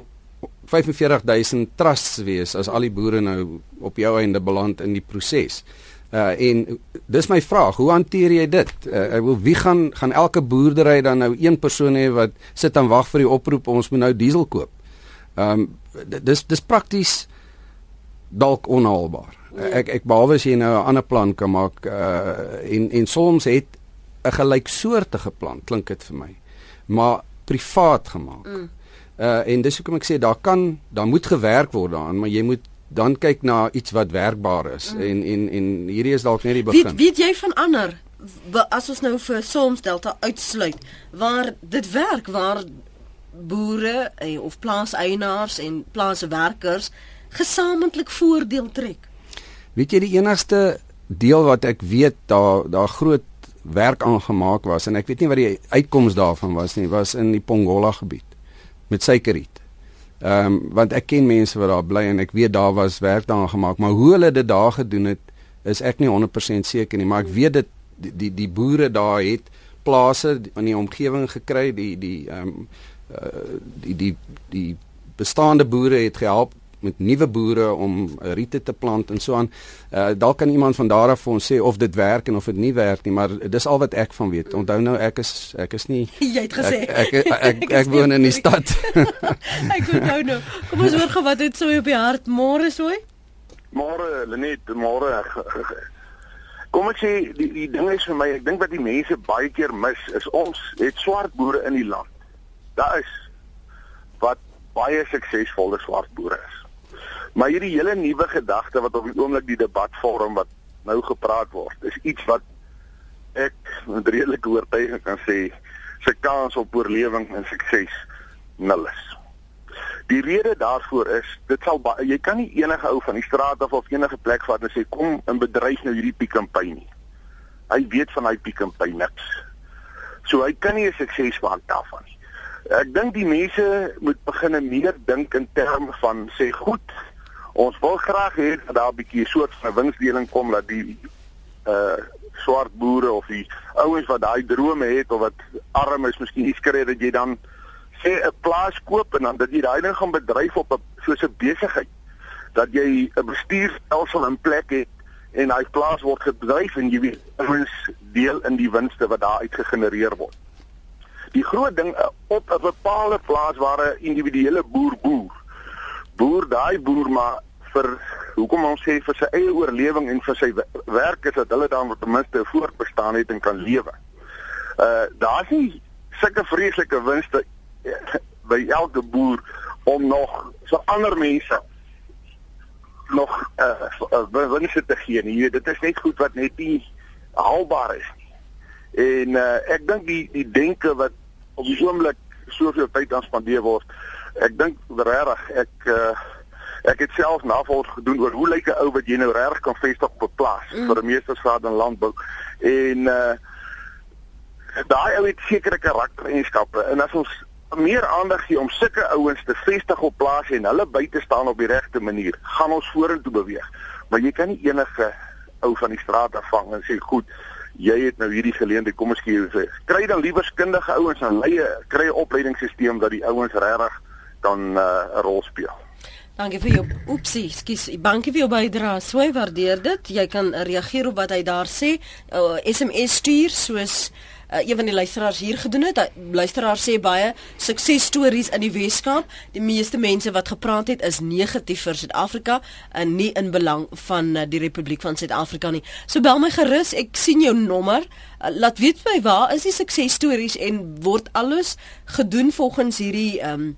45000 trusts wees as al die boere nou op jou einde beland in die proses. Uh en dis my vraag, hoe hanteer jy dit? Uh, ek wil wie gaan gaan elke boerdery dan nou een persoon hê wat sit en wag vir die oproep ons moet nou diesel koop. Um dis dis prakties dalk onhaalbaar. Ek ek behalwe as jy nou 'n ander plan kan maak uh en en soms het 'n gelyksoortige plan klink dit vir my. Maar privaat gemaak. Mm. Uh en dis hoekom ek sê daar kan daar moet gewerk word daaraan, maar jy moet dan kyk na iets wat werkbaar is mm. en en en hierdie is dalk net die begin. Weet weet jy van ander as ons nou vir Soms Delta uitsluit waar dit werk waar boere en, of plaaseienaars en plaaswerkers gesamentlik voordeel trek. Weet jy die enigste deel wat ek weet daar daar groot werk aangemaak was en ek weet nie wat die uitkoms daarvan was nie was in die Pongola gebied met suikerriet. Ehm um, want ek ken mense wat daar bly en ek weet daar was werk daar gemaak, maar hoe hulle dit daar gedoen het is ek nie 100% seker nie, maar ek weet dit die die, die boere daar het plase in die omgewing gekry, die die ehm um, uh, die die die bestaande boere het gehelp met nuwe boere om riete te plant en so aan. Uh dalk kan iemand van daar af vir ons sê of dit werk en of dit nie werk nie, maar dis al wat ek van weet. Onthou nou ek is ek is nie [laughs] Jy het gesê ek ek, [laughs] ek, ek, ek woon in die stad. [laughs] ek onthou nou. Kom ons hoor gou wat het so op die hart môre sooi? Môre Lenet, môre. Kom ek sê die die ding is vir my, ek dink wat die mense baie keer mis is ons het swart boere in die land. Daar is wat baie suksesvolle swart boere is. Maar hierdie hele nuwe gedagte wat op die oomblik die debat vorm wat nou gepraat word, is iets wat ek met redelike oortuiging kan sê se kans op oorlewing en sukses nul is. Die rede daarvoor is dit sal jy kan nie enige ou van die straat af of enige plek vat en sê kom in bedryf nou hierdie Pick n Pay nie. Hy weet van hy Pick n Pay niks. So hy kan nie 'n sukses maak daarvan nie. Ek dink die mense moet begin meer dink in terme van sê goed, Ons wil graag hê dat daar 'n bietjie 'n soort van winsdeling kom dat die uh swart boere of die ouens wat daai drome het of wat arm is, miskien iets kry dat jy dan sê 'n plaas koop en dan dat jy daai ding gaan bedryf op 'n soos 'n besigheid dat jy 'n bestuurstelsel in plek het en daai plaas word gedryf en jy weet ouens deel in die winste wat daar uit gegenereer word. Die groot ding uh, op 'n bepaalde plaas waar 'n individuele boer boer boer daai boer maar vir hoekom ons sê vir sy eie oorlewing en vir sy werk is dat hulle dan ten minste voortbestaan het en kan lewe. Uh daar's nie sulke vreeslike winste eh, by elke boer om nog so ander mense nog uh winste te gee. Nie. Dit is net goed wat net nie haalbaar is nie. En uh ek dink die die denke wat op die oomblik soveel tyd aan spandeer word, ek dink regtig ek uh ek het self navorsing gedoen oor hoe lyk 'n ou wat jy nou reg kan vestig op 'n plaas mm. vir 'n meestersgraad in landbou en uh daai ou het sekere karaktereienskappe en as ons meer aandag gee om sulke ouens te vestig op plase en hulle by te staan op die regte manier, gaan ons vorentoe beweeg. Maar jy kan nie enige ou van die straat afvang en sê goed, jy het nou hierdie geleentheid, kom ons gee jou kry dan liewer kundige ouens en leie kry 'n opleidingsstelsel dat die ouens regtig kan uh, 'n rol speel. Dankie vir jou oepsie, skus. Dankie vir jou bydrae. Swy waardeer dit. Jy kan reageer op wat hy daar sê. Uh, SMS stuur soos uh, een van die luisteraars hier gedoen het. Luisteraar sê baie suksesstories in die Weskaap. Die meeste mense wat gepraat het is negatief vir Suid-Afrika en nie in belang van uh, die Republiek van Suid-Afrika nie. So bel my gerus. Ek sien jou nommer. Uh, laat weet my waar is die suksesstories en word alles gedoen volgens hierdie um,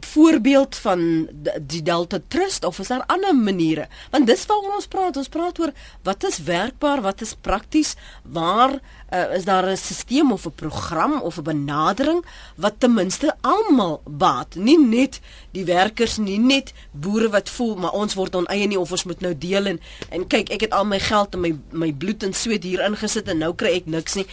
voorbeeld van die Delta Trust of is daar ander maniere? Want dis waaroor ons praat. Ons praat oor wat is werkbaar, wat is prakties, waar uh, is daar 'n stelsel of 'n program of 'n benadering wat ten minste almal baat, nie net die werkers nie, net boere wat voel maar ons word oneie nie of ons moet nou deel en en kyk, ek het al my geld en my my bloed en sweet hier ingesit en nou kry ek niks nie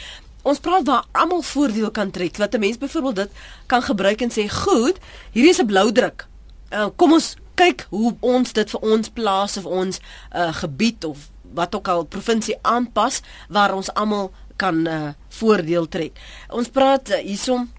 ons praat waar almal voordeel kan trek. Wat 'n mens byvoorbeeld dit kan gebruik en sê, "Goed, hier is 'n blou druk. Uh, kom ons kyk hoe ons dit vir ons plaas of ons uh, gebied of wat ook al provinsie aanpas waar ons almal kan uh, voordeel trek." Ons praat uh, hiersom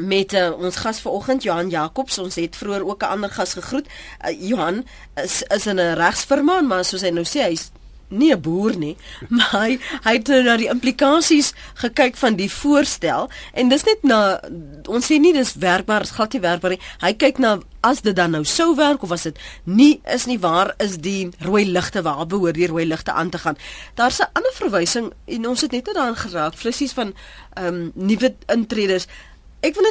met uh, ons gas vanoggend Johan Jacobs ons het vroeër ook 'n ander gas gegroet uh, Johan is is in 'n regsfirma maar soos hy nou sê hy's nie 'n boer nie, [laughs] maar hy hy het na die implikasies gekyk van die voorstel en dis net na ons sê nie dis werkbaar, is glad nie werkbaar nie. Hy kyk na as dit dan nou sou werk of as dit nie is nie, waar is die rooi ligte waar behoort die rooi ligte aan te gaan? Daar's 'n ander verwysing en ons het net daaraan geraak, flissies van ehm um, nuwe intreders. Ek wil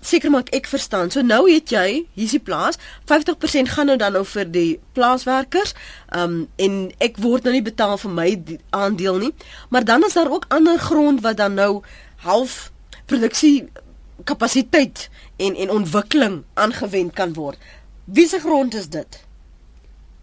seker maak ek verstaan. So nou het jy hier's die plaas, 50% gaan nou dan nou vir die plaaswerkers. Um en ek word nou nie betaal vir my aandeel nie. Maar dan is daar ook ander grond wat dan nou half produksie kapasiteit en en ontwikkeling aangewend kan word. Wie se grond is dit?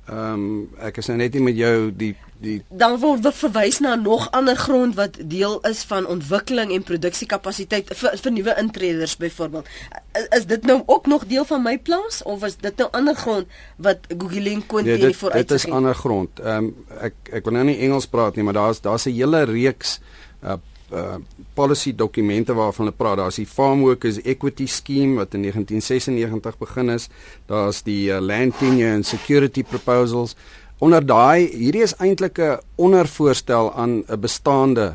Ehm um, ek is nou net nie met jou die die dan word verwys na nog ander grond wat deel is van ontwikkeling en produksiekapasiteit vir vir nuwe intreders byvoorbeeld. Is, is dit nou ook nog deel van my plaas of is dit nou ander grond wat Gugiling kon nee, vooruit? Dit is ander grond. Ehm um, ek ek wil nou nie Engels praat nie, maar daar's daar's 'n hele reeks uh, uh policy dokumente waarvan hulle praat. Daar's die Farm Workers Equity Scheme wat in 1996 begin is. Daar's die uh, Land Tenure and Security Proposals onder daai hierdie is eintlik 'n ondervoorstel aan 'n bestaande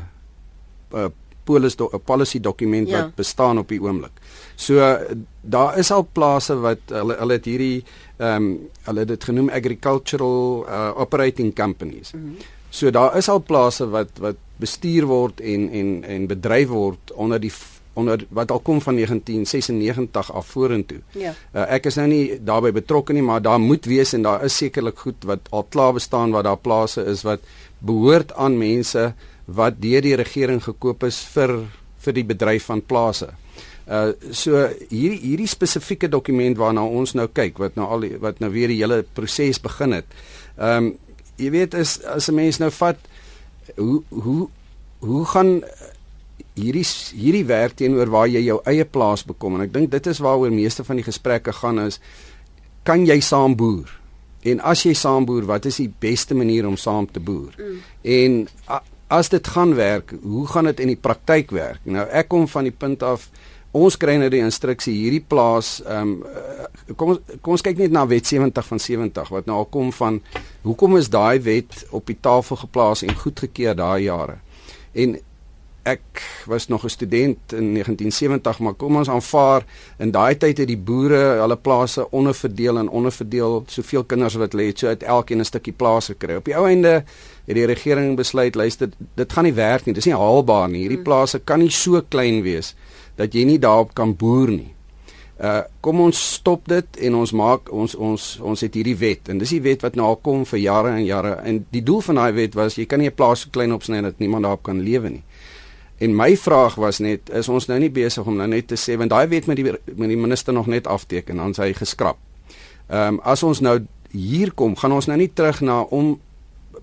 uh, polis do, policy dokument ja. wat bestaan op die oomblik. So daar is al plase wat hulle hulle het hierdie ehm um, hulle het dit genoem agricultural uh, operating companies. Mm -hmm. So daar is al plase wat wat bestuur word en en en bedryf word onder die onder wat al kom van 1996 af vorentoe. Ja. Uh, ek is nou nie daarbey betrokke nie, maar daar moet wees en daar is sekerlik goed wat al klaar bestaan wat daar plase is wat behoort aan mense wat deur die regering gekoop is vir vir die bedryf van plase. Uh so hierdie hierdie spesifieke dokument waarna ons nou kyk wat nou al wat nou weer die hele proses begin het. Ehm um, jy weet is as 'n mens nou vat hoe hoe hoe gaan hierdie hierdie werk teenoor waar jy jou eie plaas bekom en ek dink dit is waaroor meeste van die gesprekke gaan is kan jy saam boer en as jy saam boer wat is die beste manier om saam te boer? Mm. en a, as dit gaan werk hoe gaan dit in die praktyk werk? Nou ek kom van die punt af ons kry nou die instruksie hierdie plaas ehm um, kom kom ons kyk net na wet 70 van 70 wat nou al kom van hoekom is daai wet op die tafel geplaas en goedgekeur daai jare? En ek was nog 'n student in 1970 maar kom ons aanvaar in daai tyd het die boere hulle plase onderverdeel en onderverdeel soveel kinders wat lê het so uit elkeen 'n stukkie plaas gekry. Op die ou einde het die regering besluit luister dit gaan nie werk nie dis nie haalbaar nie. Hierdie hmm. plase kan nie so klein wees dat jy nie daarop kan boer nie. Uh kom ons stop dit en ons maak ons ons ons het hierdie wet en dis die wet wat nou al kom vir jare en jare en die doel van daai wet was jy kan nie 'n plaas so klein opsny dat niemand daarop kan lewe nie En my vraag was net is ons nou nie besig om nou net te sê want daai wet met die met die minister nog net afteken dan sy geskraap. Ehm um, as ons nou hier kom, gaan ons nou nie terug na om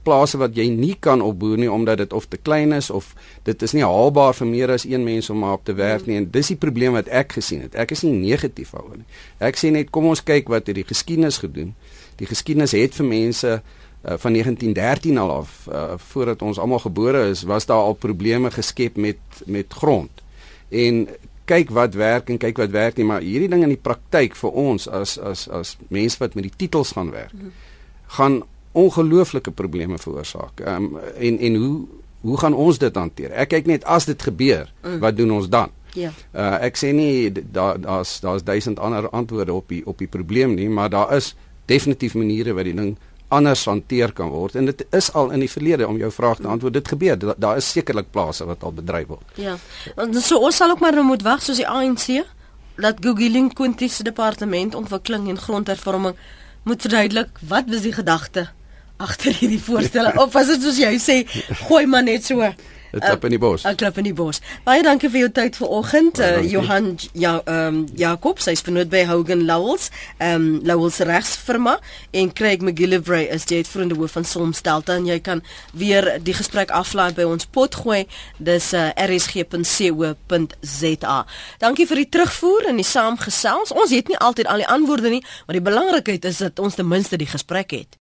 plase wat jy nie kan opboer nie omdat dit of te klein is of dit is nie haalbaar vir meer as een mens om op te werk nie en dis die probleem wat ek gesien het. Ek is nie negatief daaroor nie. Ek sê net kom ons kyk wat het die geskiedenis gedoen. Die geskiedenis het vir mense uh, van 1913 al af uh, voordat ons almal gebore is was daar al probleme geskep met met grond en kyk wat werk en kyk wat werk nie maar hierdie ding in die praktyk vir ons as as as mense wat met die titels gaan werk -hmm. gaan ongelooflike probleme veroorsaak um, en en hoe hoe gaan ons dit hanteer ek kyk net as dit gebeur mm. wat doen ons dan Ja. Uh, ek sê nie daar daar's daar's duisend ander antwoorde op die op die probleem nie, maar daar is definitief maniere wat die ding anders hanteer kan word. En dit is al in die verlede om jou vraag te antwoord. Dit gebeur. Da, daar is sekerlik plase wat al bedryf word. Ja. En so ons sal ook maar nou moet wag soos die ANC dat Googling Kuntis se departement ontwikkeling en grondhervorming moet verduidelik wat was die gedagte agter hierdie voorstelle. Of was dit soos jy sê gooi maar net so 'n klap in die bos. 'n Klap in die bos. Baie dankie vir jou tyd vanoggend. Uh, Johan ja ehm um, Jakob, sy's benoot by Hogan Lowells, ehm um, Lowells regsfirma en Craig McGillivray is die uitvoerende hoof van Somstelta en jy kan weer die gesprek aflaai by ons potgooi. Dis uh, eh, rsg.co.za. Dankie vir die terugvoer en die saamgesels. Ons het nie altyd al die antwoorde nie, maar die belangrikheid is dat ons ten minste die gesprek het.